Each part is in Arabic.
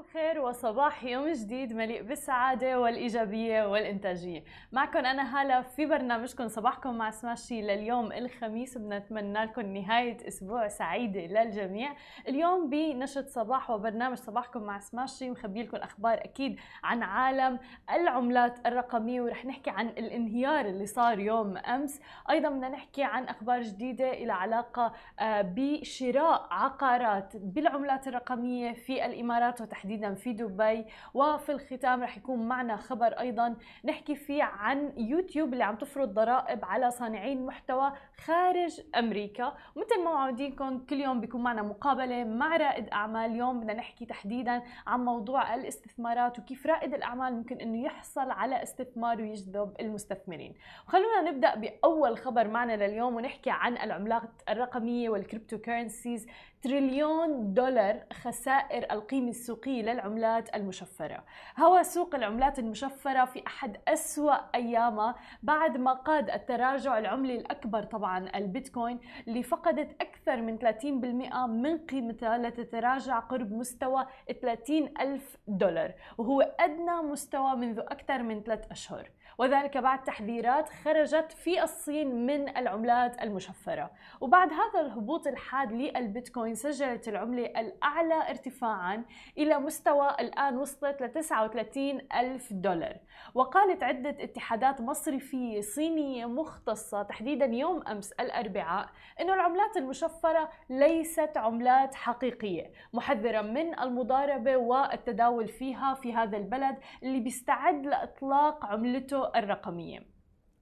الخير وصباح يوم جديد مليء بالسعادة والإيجابية والإنتاجية. معكم أنا هالة في برنامجكم صباحكم مع سماشي لليوم الخميس وبنتمنى لكم نهاية أسبوع سعيدة للجميع. اليوم بنشط صباح وبرنامج صباحكم مع سماشي مخبي لكم أخبار أكيد عن عالم العملات الرقمية ورح نحكي عن الانهيار اللي صار يوم أمس. أيضا بدنا نحكي عن أخبار جديدة إلى علاقة آه، بشراء عقارات بالعملات الرقمية في الإمارات وتحديدا في دبي وفي الختام رح يكون معنا خبر أيضا نحكي فيه عن يوتيوب اللي عم تفرض ضرائب على صانعين محتوى خارج أمريكا. ومثل ما موعدينكم كل يوم بيكون معنا مقابلة مع رائد أعمال. اليوم بدنا نحكي تحديدا عن موضوع الاستثمارات وكيف رائد الأعمال ممكن أنه يحصل على استثمار ويجذب المستثمرين. وخلونا نبدأ بأول خبر معنا لليوم ونحكي عن العملات الرقمية وال cryptocurrencies تريليون دولار خسائر القيمة السوقية للعملات المشفرة. هو سوق العملات المشفرة في أحد أسوأ أيامها بعد ما قاد التراجع العملي الأكبر طبعا البيتكوين اللي فقدت أكثر من 30% من قيمتها لتتراجع قرب مستوى 30 ألف دولار وهو أدنى مستوى منذ أكثر من ثلاث أشهر. وذلك بعد تحذيرات خرجت في الصين من العملات المشفرة. وبعد هذا الهبوط الحاد للبيتكوين سجلت العملة الأعلى ارتفاعا إلى مستوى الآن وصلت ل 39 ألف دولار. وقالت عدة اتحادات مصرفية صينية مختصة تحديدا يوم أمس الأربعاء أن العملات المشفرة ليست عملات حقيقية محذرة من المضاربة والتداول فيها في هذا البلد اللي بيستعد لإطلاق عملته الرقمية.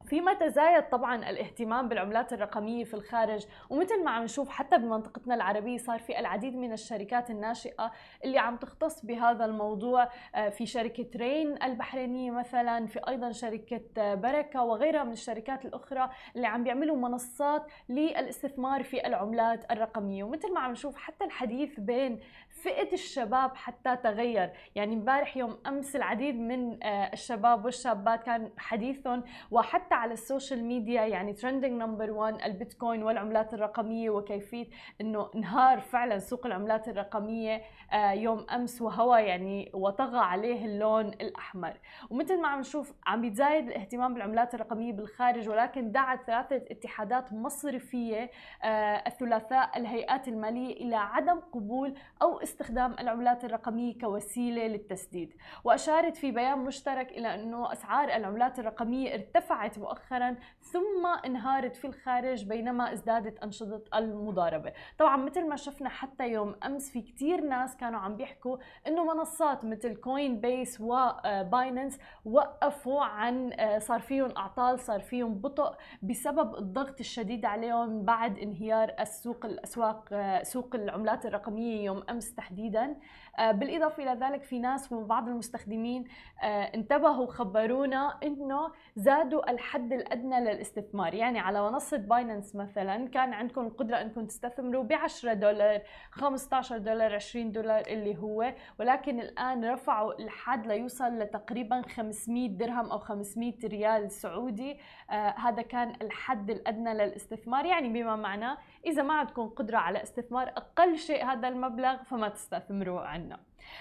فيما تزايد طبعا الاهتمام بالعملات الرقمية في الخارج ومثل ما عم نشوف حتى بمنطقتنا العربية صار في العديد من الشركات الناشئة اللي عم تختص بهذا الموضوع آه، في شركة رين البحرينية مثلا في أيضا شركة آه، بركة وغيرها من الشركات الأخرى اللي عم بيعملوا منصات للاستثمار في العملات الرقمية. ومثل ما عم نشوف حتى الحديث بين فئة الشباب حتى تغير. يعني امبارح يوم أمس العديد من آه، الشباب والشابات كان حديثهم وحتى على السوشيال ميديا يعني trending number 1 البيتكوين والعملات الرقمية وكيفية إنه انهار فعلا سوق العملات الرقمية آه، يوم أمس وهو يعني وطغى عليه اللون الأحمر. ومثل ما عم نشوف عم بيتزايد الاهتمام بالعملات الرقمية بالخارج ولكن دعت ثلاثة اتحادات مصرفية آه، الثلاثاء الهيئات المالية إلى عدم قبول أو استخدام العملات الرقمية كوسيلة للتسديد. وأشارت في بيان مشترك إلى أنه أسعار العملات الرقمية ارتفعت مؤخرا ثم انهارت في الخارج بينما ازدادت أنشطة المضاربة. طبعا مثل ما شفنا حتى يوم أمس في كتير ناس كانوا عم بيحكوا أنه منصات مثل كوين بيس وبايننس وقفوا عن صار فيهم أعطال صار فيهم بطء بسبب الضغط الشديد عليهم بعد انهيار السوق الأسواق سوق العملات الرقمية يوم أمس تحديدا. آه، بالإضافة إلى ذلك في ناس وبعض المستخدمين آه، انتبهوا وخبرونا أنه زادوا الحد الأدنى للاستثمار. يعني على منصة بايننس مثلا كان عندكم القدرة أنكم تستثمروا ب 10 دولار 15 دولار 20 دولار اللي هو ولكن الآن رفعوا الحد ليوصل لتقريبا 500 درهم أو 500 ريال سعودي. آه هذا كان الحد الأدنى للاستثمار. يعني بما معناه إذا ما عندكم قدرة على استثمار أقل شيء هذا المبلغ فما تستثمروا عنه.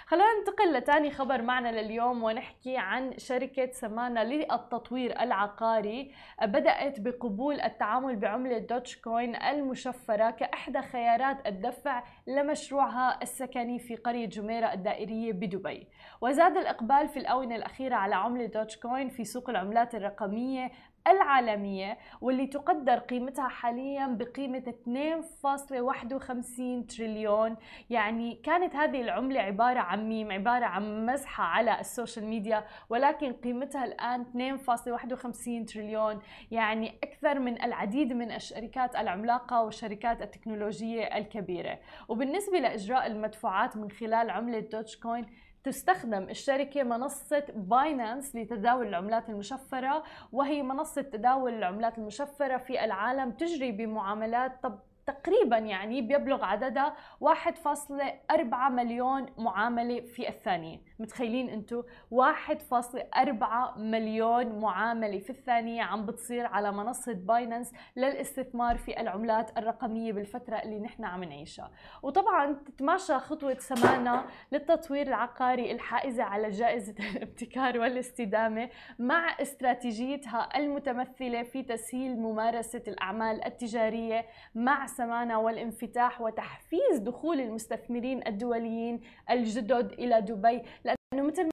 خلونا ننتقل لتاني خبر معنا لليوم ونحكي عن شركة سمانا للتطوير العقاري. بدأت بقبول التعامل بعملة دوتش كوين المشفرة كإحدى خيارات الدفع لمشروعها السكني في قرية جميرة الدائرية بدبي. وزاد الإقبال في الآونة الأخيرة على عملة دوج كوين في سوق العملات الرقمية العالمية واللي تقدر قيمتها حاليا بقيمة 2.51 تريليون. يعني كانت هذه العملة عبارة عن ميم عبارة عن مزحة على السوشيال ميديا ولكن قيمتها الآن 2.51 تريليون. يعني أكثر من العديد من الشركات العملاقة والشركات التكنولوجية الكبيرة. وبالنسبة لإجراء المدفوعات من خلال عملة دوج كوين تستخدم الشركة منصة بايننس لتداول العملات المشفرة وهي منصة تداول العملات المشفرة في العالم تجري بمعاملات تقريبا يعني بيبلغ عددها 1.4 مليون معاملة في الثانية. متخيلين أنتم 1.4 مليون معاملة في الثانية. عم بتصير على منصة باينانس للاستثمار في العملات الرقمية بالفترة اللي نحن عم نعيشها. وطبعا تتماشى خطوة سمانا للتطوير العقاري الحائزة على جائزة الابتكار والاستدامة مع استراتيجيتها المتمثلة في تسهيل ممارسة الأعمال التجارية مع سمانا والانفتاح وتحفيز دخول المستثمرين الدوليين الجدد إلى دبي لأنه مثل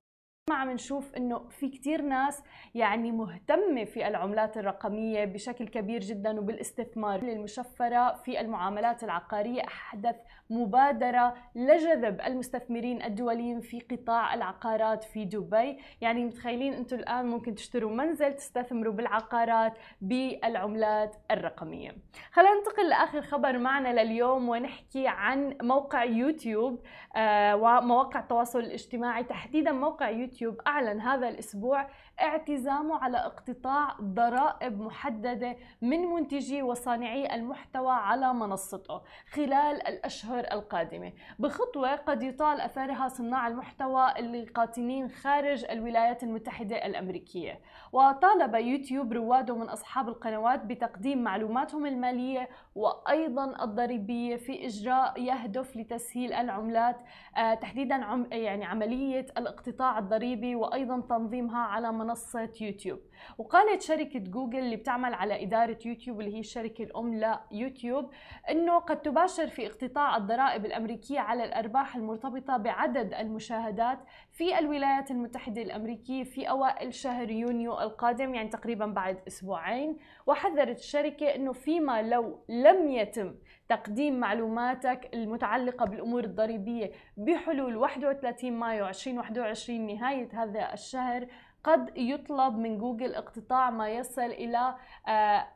ما عم نشوف إنه في كثير ناس يعني مهتمة في العملات الرقمية بشكل كبير جدا وبالاستثمار. المشفره في المعاملات العقارية أحدث مبادرة لجذب المستثمرين الدوليين في قطاع العقارات في دبي. يعني متخيلين أنتم الآن ممكن تشتروا منزل تستثمروا بالعقارات بالعملات الرقمية. خلينا ننتقل لآخر خبر معنا لليوم ونحكي عن موقع يوتيوب آه ومواقع التواصل الاجتماعي تحديدا موقع يوتيوب أعلن هذا الأسبوع اعتزامه على اقتطاع ضرائب محددة من منتجي وصانعي المحتوى على منصته خلال الأشهر القادمة. بخطوة قد يطال اثرها صناع المحتوى اللي قاتلين خارج الولايات المتحدة الأمريكية. وطالب يوتيوب رواده من أصحاب القنوات بتقديم معلوماتهم المالية وأيضا الضريبية في إجراء يهدف لتسهيل العملات آه، تحديدا يعني عملية الاقتطاع الضريبي وأيضا تنظيمها على منصة يوتيوب. وقالت شركة جوجل اللي بتعمل على إدارة يوتيوب اللي هي الشركة الأم ليوتيوب إنه قد تباشر في اقتطاع الضرائب الأمريكية على الأرباح المرتبطة بعدد المشاهدات في الولايات المتحدة الأمريكية في أوائل شهر يونيو القادم يعني تقريبا بعد أسبوعين. وحذرت الشركة إنه فيما لو لم يتم تقديم معلوماتك المتعلقة بالأمور الضريبية بحلول 31 مايو 2021 نهاية هذا الشهر قد يطلب من جوجل اقتطاع ما يصل إلى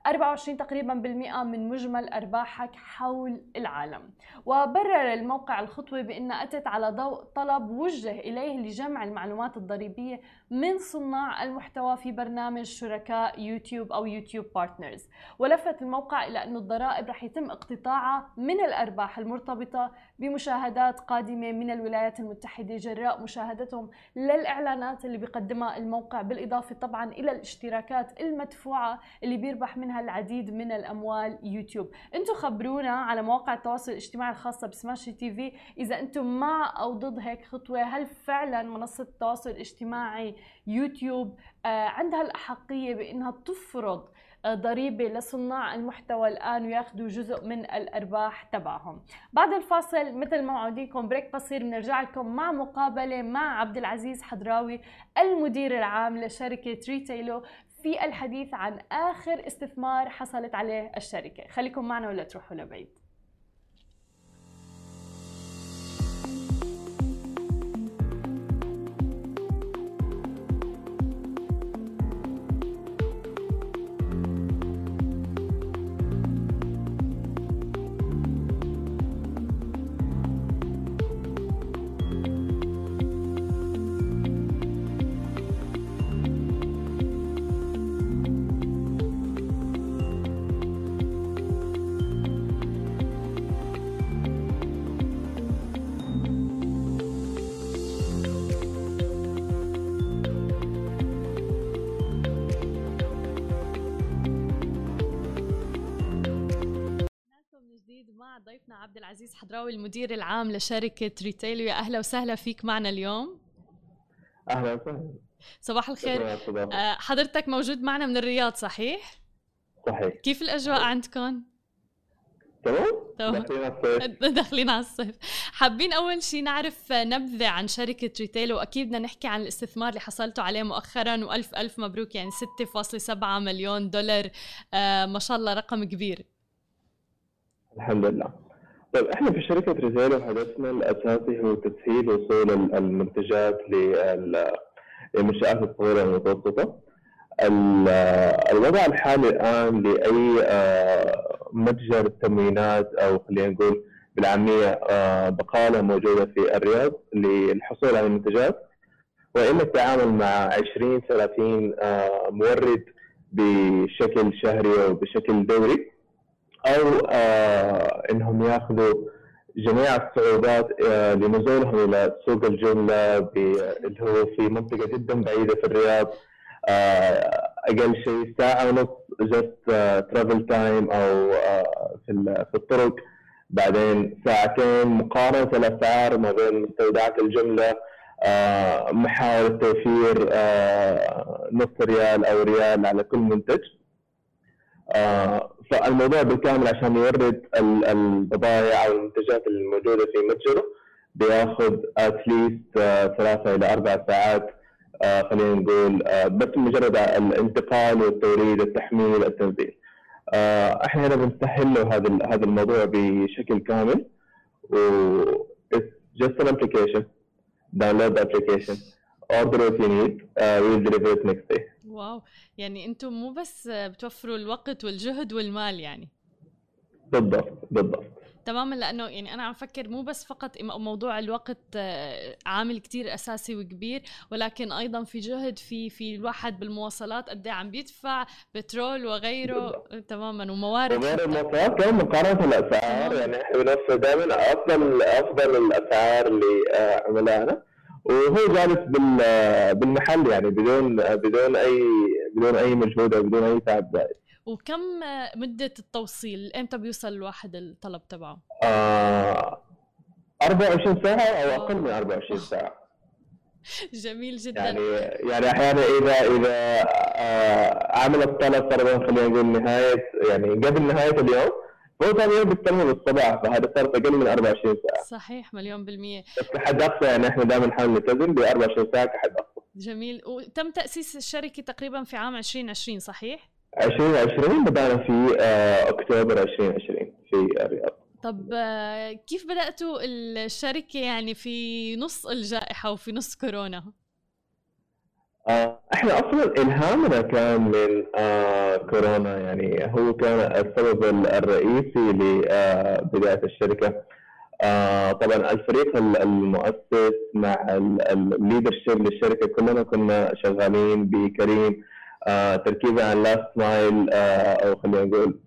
24 آه، تقريبا بالمئة من مجمل أرباحك حول العالم. وبرر الموقع الخطوة بأنها أتت على ضوء طلب وجه إليه لجمع المعلومات الضريبية من صناع المحتوى في برنامج شركاء يوتيوب أو يوتيوب partners. ولفت الموقع إلى أن الضرائب رح يتم اقتطاعها من الأرباح المرتبطة بمشاهدات قادمة من الولايات المتحدة. جراء مشاهدتهم للإعلانات اللي بيقدمها الموقع بالإضافة طبعا إلى الاشتراكات المدفوعة اللي بيربح منها العديد من الأموال يوتيوب. أنتم خبرونا على مواقع التواصل الاجتماعي الخاصة بسماشي تي في. إذا أنتم مع أو ضد هيك خطوة هل فعلا منصة التواصل الاجتماعي يوتيوب آه، عندها الأحقية بأنها تفرض ضريبة لصناع المحتوى الآن وياخذوا جزء من الأرباح تبعهم. بعد الفاصل مثل ما وعدتكم break قصير بنرجع لكم مع مقابلة مع عبد العزيز حضراوي المدير العام لشركة ريتيلو في الحديث عن آخر استثمار حصلت عليه الشركة. خليكم معنا ولا تروحوا لبعيد. عبد العزيز حضراوي المدير العام لشركة ريتيل. يا أهلا وسهلا فيك معنا اليوم. أهلا وسهلا. صباح الخير. آه، حضرتك موجود معنا من الرياض صحيح؟ صحيح. كيف الأجواء عندكم؟ تمام. داخلين على الصيف. حابين أول شيء نعرف نبذة عن شركة ريتيل وأكيد بدنا نحكي عن الاستثمار اللي حصلتوا عليه مؤخرا وألف ألف مبروك يعني 6.7 مليون دولار. آه ما شاء الله رقم كبير. الحمد لله. طيب إحنا في شركة ريزيلو هدفنا الأساسي هو تسهيل وصول المنتجات للمنشآت الصغيره والمتوسطة. الوضع الحالي الآن لأي آه، متجر تموينات أو خلينا نقول بالعامية آه، بقالة موجودة في الرياض للحصول على المنتجات. واما التعامل مع 20 30 آه، مورد بشكل شهري أو بشكل دوري. أو آه إنهم ياخذوا جميع الصعوبات آه لنزولهم إلى سوق الجملة اللي هو في منطقة جدا بعيدة في الرياض. آه أقل شيء ساعة ونص جست ترافل تايم أو في الطرق. بعدين ساعتين مقارنة الاسعار ما بين مستودعات الجملة. محاولة توفير نص ريال أو ريال على كل منتج. فالموضوع بالكامل عشان يورد البضائع أو المنتجات الموجودة في متجره بياخذ اتليست ثلاثة إلى أربع ساعات. خلينا نقول بس مجرد الانتقال والتوريد التحميل التنزيل. إحنا هنا بنسهل له هذا هذا الموضوع بشكل كامل. و just an application. Download the application. Order what you need. uh, we'll deliver it next day. واو. يعني أنتم مو بس بتوفروا الوقت والجهد والمال يعني. بالضبط بالضبط. تماما لأنه يعني أنا عم فكر مو بس فقط موضوع الوقت عامل كتير أساسي وكبير ولكن أيضا في جهد في في الواحد بالمواصلات قد عم بيدفع بترول وغيره. بالضبط. تماما وموارد وغير المواصلات كمان مقارنة الاسعار يعني إحنا بنوفر دائما أفضل أفضل الأسعار لعملائنا وهو جالس بالمحل يعني بدون بدون أي بدون أي مجهود أو بدون أي تعب زائد وكم مدة التوصيل؟ إمتى بيوصل الواحد الطلب تبعه؟ آه 24 ساعة أو أقل من 24 ساعة جميل جدا يعني يعني أحيانا إذا إذا آه عمل الطلب فرضا خلينا نقول نهاية يعني قبل نهاية اليوم هو ثاني يوم بيستلمه بالصباح فهذا صار أقل من 24 ساعة. صحيح مليون بالمية. بس كحد اقصى يعني إحنا دائما نحاول نلتزم ب 24 ساعة كحد اقصى جميل. وتم تأسيس الشركة تقريبا في عام 2020 صحيح؟ 2020 بدأنا في أكتوبر 2020 في الرياض. طب كيف بدأتوا الشركة يعني في نص الجائحة وفي نص كورونا؟ إحنا أصلا إلهامنا كان من كورونا يعني هو كان السبب الرئيسي لبدايه الشركة. طبعا الفريق المؤسس مع ال leadership للشركة كلنا كنا شغالين بكريم. آه تركيزا على last mile آه أو خلينا نقول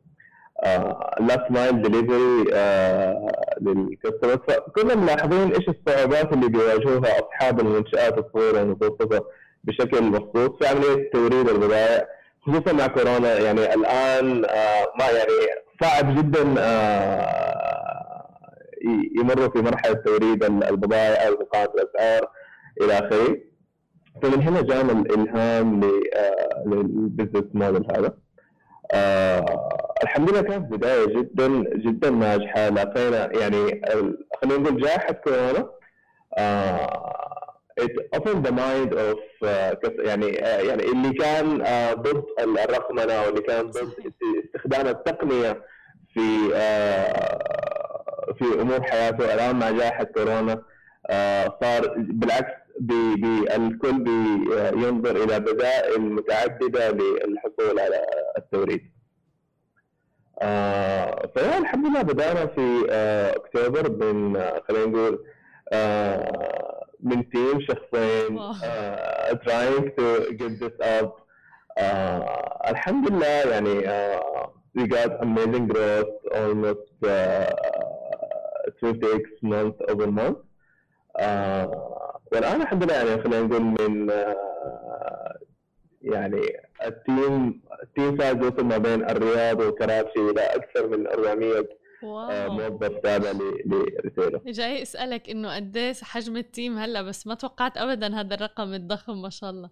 last mile delivery لل customer فكنا ملاحظين إيش الصعوبات اللي بيواجهوها أصحاب المنشآت الصغيرة المتوسطه بشكل مخصوص في عمليه توريد البضائع خصوصا مع كورونا. يعني الآن آه ما يعني صعب جدا يمروا في مرحلة توريد البضائع أو مقارنه الأسعار إلى آخره. فمن هنا جانا الإلهام للبزنس موديل هذا. آه الحمد لله كانت بداية جدا جدا ناجحة. لقينا يعني خلينا نقول جائحة كورونا. آه it opened the mind of uh, يعني uh, يعني اللي كان uh, ضد الرقمنة أو اللي كان ضد استخدام التقنية في uh, في أمور حياته الآن مع جائحة كورونا صار بالعكس الكل بينظر إلى بدائل متعددة للحصول على التوريد. آه فيعني الحمد لله بدأنا في آه أكتوبر من آه خلينا نقول من team شخصين. آه trying to get this up. آه الحمد لله يعني آه we got amazing growth almost uh, 2x month over month. والآن الحمد لله يعني خلينا نقول من يعني ال team ال team size وصل ما بين الرياض وكراتشي إلى أكثر من 400 wow. موظف تابع لرسالة. جاي اسالك إنه قديش حجم ال team هلأ بس ما توقعت ابدا هذا الرقم الضخم ما شاء الله.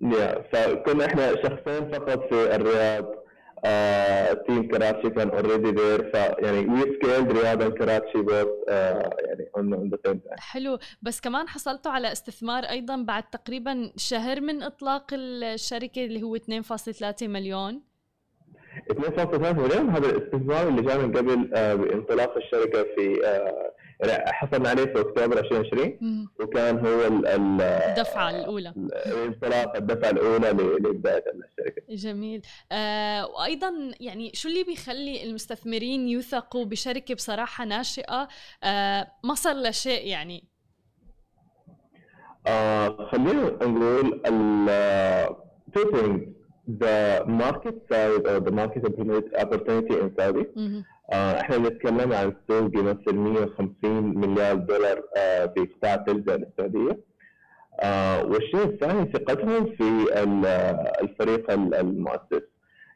يا فكنا إحنا شخصين فقط في الرياض. team كراتشي كان already there فيعني we scaled رياض كراتشي both يعني on the same حلو. بس كمان حصلتوا على استثمار أيضا بعد تقريبا شهر من إطلاق الشركة اللي هو 2.3 مليون. 2.3 مليون هذا الاستثمار اللي جاء من قبل بانطلاق الشركة في حصلنا عليه في أكتوبر 2020 وكان هو الدفعة الأولى. الانطلاق الدفعة الأولى لبدايه الشركة. جميل. آه وأيضا يعني شو اللي بيخلي المستثمرين يوثقوا بشركة بصراحة ناشئة؟ آه ما صار لها شيء يعني. آه خلينا نقول ال two things. The market size or the market opportunity in Saudi. آه إحنا بنتكلم عن سوق يمثل 150 مليار دولار آه في قطاع التجزئه السعوديه آه والشيء الثاني ثقتهم في الفريق المؤسس.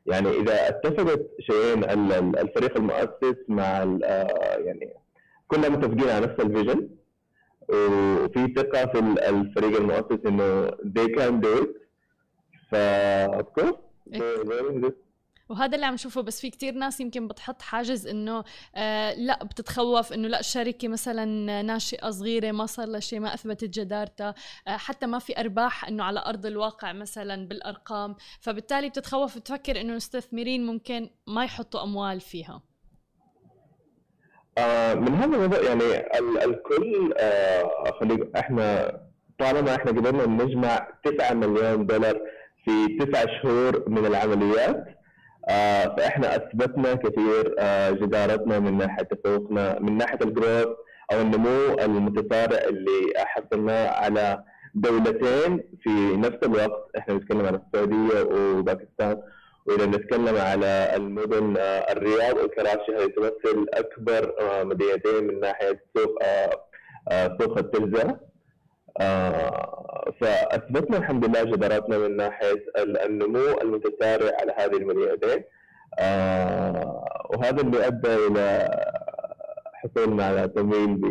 يعني إذا اتفقت شيئين الفريق المؤسس مع آه، يعني كلنا متفقين على نفس الفيجن. وفي ثقة في الفريق المؤسس إنه they can do it. ف of course وهذا اللي عم نشوفه بس في كتير ناس يمكن بتحط حاجز إنه آه لا بتتخوف إنه لا الشركة مثلا ناشئة صغيرة ما صار لها شيء ما أثبتت جدارتها آه حتى ما في أرباح إنه على أرض الواقع مثلا بالأرقام. فبالتالي بتتخوف بتفكر إنه المستثمرين ممكن ما يحطوا أموال فيها. آه من هذا الموضوع يعني ال الكل آه خلينا إحنا طالما إحنا قدرنا نجمع 9 مليون دولار في تسع شهور من العمليات. آه، فإحنا أثبتنا كثير آه، جدارتنا من ناحية تفوقنا من ناحية الجروث أو النمو المتسارع اللي حصلناه على دولتين في نفس الوقت. إحنا نتكلم عن السعودية وباكستان وإذا نتكلم على المدن آه، الرياض والكراشي هذه تمثل أكبر مدينتين من ناحية سوق سوق التجزئه فأثبتنا الحمد لله جداراتنا من ناحية النمو المتسارع على هذه المدينتين آه، وهذا اللي أدى إلى حصولنا على تمويل ب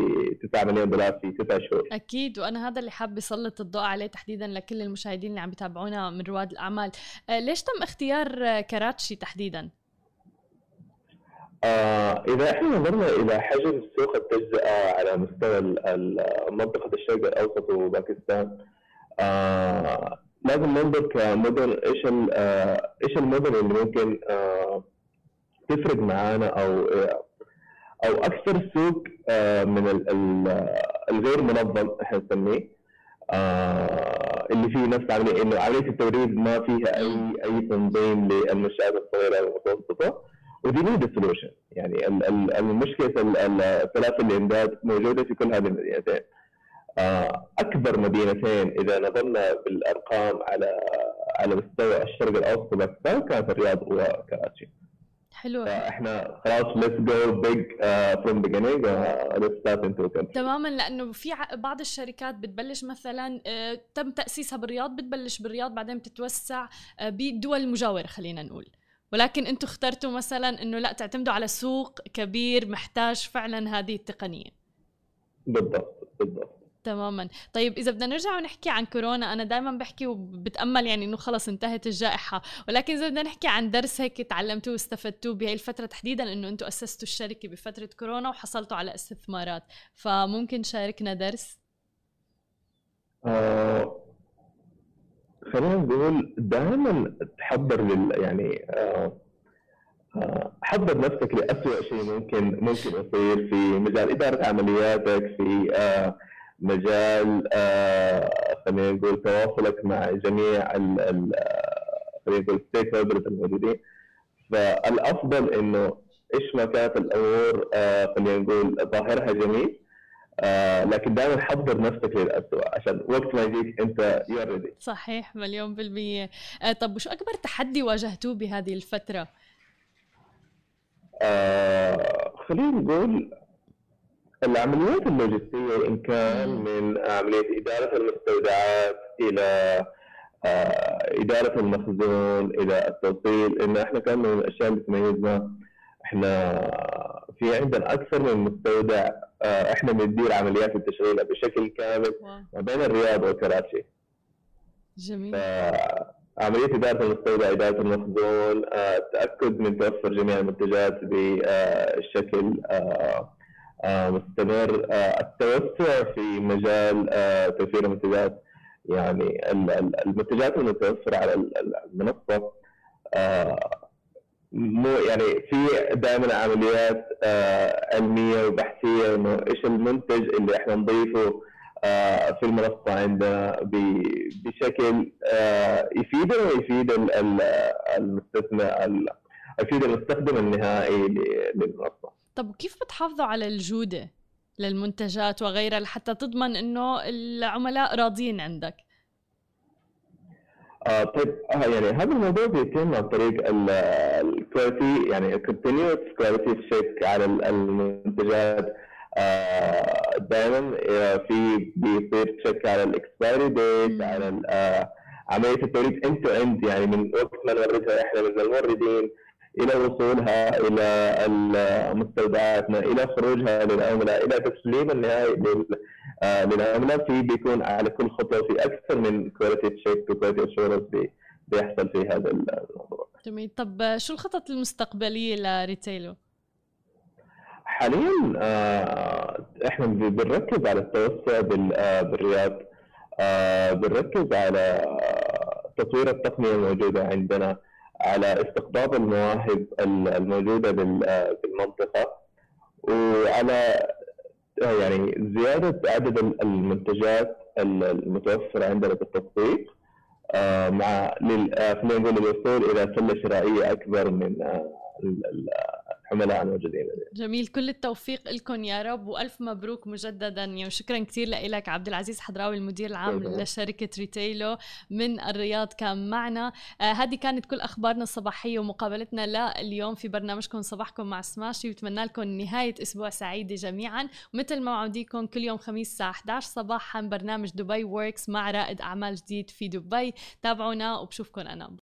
9 مليون دولار في 9 شهور. أكيد وأنا هذا اللي حاب اسلط الضوء عليه تحديدا لكل المشاهدين اللي عم يتابعونا من رواد الأعمال، آه، ليش تم اختيار كراتشي تحديدا؟ آه إذا إحنا نظرنا إلى حجم سوق التجزئة على مستوى منطقة الشرق الأوسط وباكستان آه لازم ننظر كمدن إيش آه إيش المدن اللي ممكن آه تفرق معانا أو أو أكثر سوق آه من الغير منظم إحنا نسميه آه اللي فيه نفس عملية إنه عملية التوريد ما فيها أي أي تنظيم للمنشآت الصغيرة والمتوسطة. و they need solution يعني المشكلة سلاسل الامداد موجودة في كل هذه المدينتين. آه، أكبر مدينتين إذا نظرنا بالأرقام على على مستوى الشرق الأوسط وباكستان كانت الرياض وكراتشي. حلو إحنا خلاص let's go big from beginning let's start into تماما لأنه في بعض الشركات بتبلش مثلا uh, تم تأسيسها بالرياض بتبلش بالرياض بعدين بتتوسع uh, بالدول المجاوره خلينا نقول. ولكن أنتم اخترتوا مثلا إنه لا تعتمدوا على سوق كبير محتاج فعلا هذه التقنية. بالضبط بالضبط. تماما. طيب إذا بدنا نرجع ونحكي عن كورونا أنا دائما بحكي وبتأمل يعني إنه خلص انتهت الجائحة. ولكن إذا بدنا نحكي عن درس هيك تعلمتوه واستفدتوه بهي الفترة تحديدا إنه أنتم أسستوا الشركة بفترة كورونا وحصلتوا على استثمارات. فممكن تشاركنا درس؟ آه خلينا نقول دائما تحضر لل يعني آه، آه، حضر نفسك لأسوأ شيء ممكن ممكن يصير في مجال إدارة عملياتك في آه، مجال خلينا نقول تواصلك مع جميع ال خلينا نقول ستيك هولدرز الموجودين. فالأفضل إنه إيش ما كانت الأمور خلينا نقول ظاهرها جميل آه لكن دائما حضر نفسك للأسوأ. عشان وقت ما يجيك انت يو ريدي صحيح مليون بالمية. آه طب وشو أكبر تحدي واجهتوه بهذه الفترة؟ آه خلينا نقول العمليات اللوجستية إن كان من عملية إدارة المستودعات إلى آه إدارة المخزون إلى التوصيل إن إحنا كان من الأشياء اللي تميزنا. إحنا في عندنا أكثر من مستودع إحنا بندير عمليات التشغيل بشكل كامل ما بين الرياض وكراتشي جميل. عملية إدارة المستودع إدارة المخزون آه، التأكد من توفر جميع المنتجات بشكل آه، مستمر. التوسع في مجال توفير المنتجات يعني المنتجات المتوفرة على المنصة مو يعني في دائما عمليات آه علمية وبحثية إنه إيش المنتج اللي إحنا نضيفه آه في المنصة عندنا بشكل آه يفيدنا ويفيد المستثمر يفيد المستخدم النهائي للمنصة. طب وكيف بتحافظوا على الجودة للمنتجات وغيرها لحتى تضمن إنه العملاء راضيين عندك؟ آه طيب آه يعني هذا الموضوع بيتم عن طريق ال quality يعني continuous quality check على المنتجات. آه دائما آه، في بيصير check على ال expiry date على آه عملية التوريد end to end يعني من وقت ما نوردها إحنا من الموردين إلى وصولها إلى مستودعاتنا إلى خروجها للعملاء إلى تسليم النهائي للعملاء في بيكون على كل خطوة في أكثر من quality check و quality assurance بيحصل في هذا الموضوع. جميل طب شو الخطط المستقبلية لريتيلو؟ حاليا آه، إحنا بنركز على التوسع آه، بالرياض بنركز على تطوير التقنية الموجودة عندنا على استقطاب المواهب الموجودة بالمنطقة وعلى يعني زيادة عدد المنتجات المتوفرة عندنا بالتطبيق آه، مع خلينا نقول للوصول إلى سلة شرائية أكبر من العملاء الموجودين جميل. كل التوفيق لكم يا رب وألف مبروك مجددا. يعني شكرا كثير لك عبد العزيز حضراوي المدير العام. لشركة ريتيلو من الرياض كان معنا. آه هذه كانت كل أخبارنا الصباحية ومقابلتنا لليوم في برنامجكم صباحكم مع سماشي وبتمنى لكم نهاية أسبوع سعيدة جميعا. ومثل ما وعديكم كل يوم خميس الساعة 11 صباحا برنامج دبي ووركس مع رائد أعمال جديد في دبي. تابعونا وبشوفكم أنا.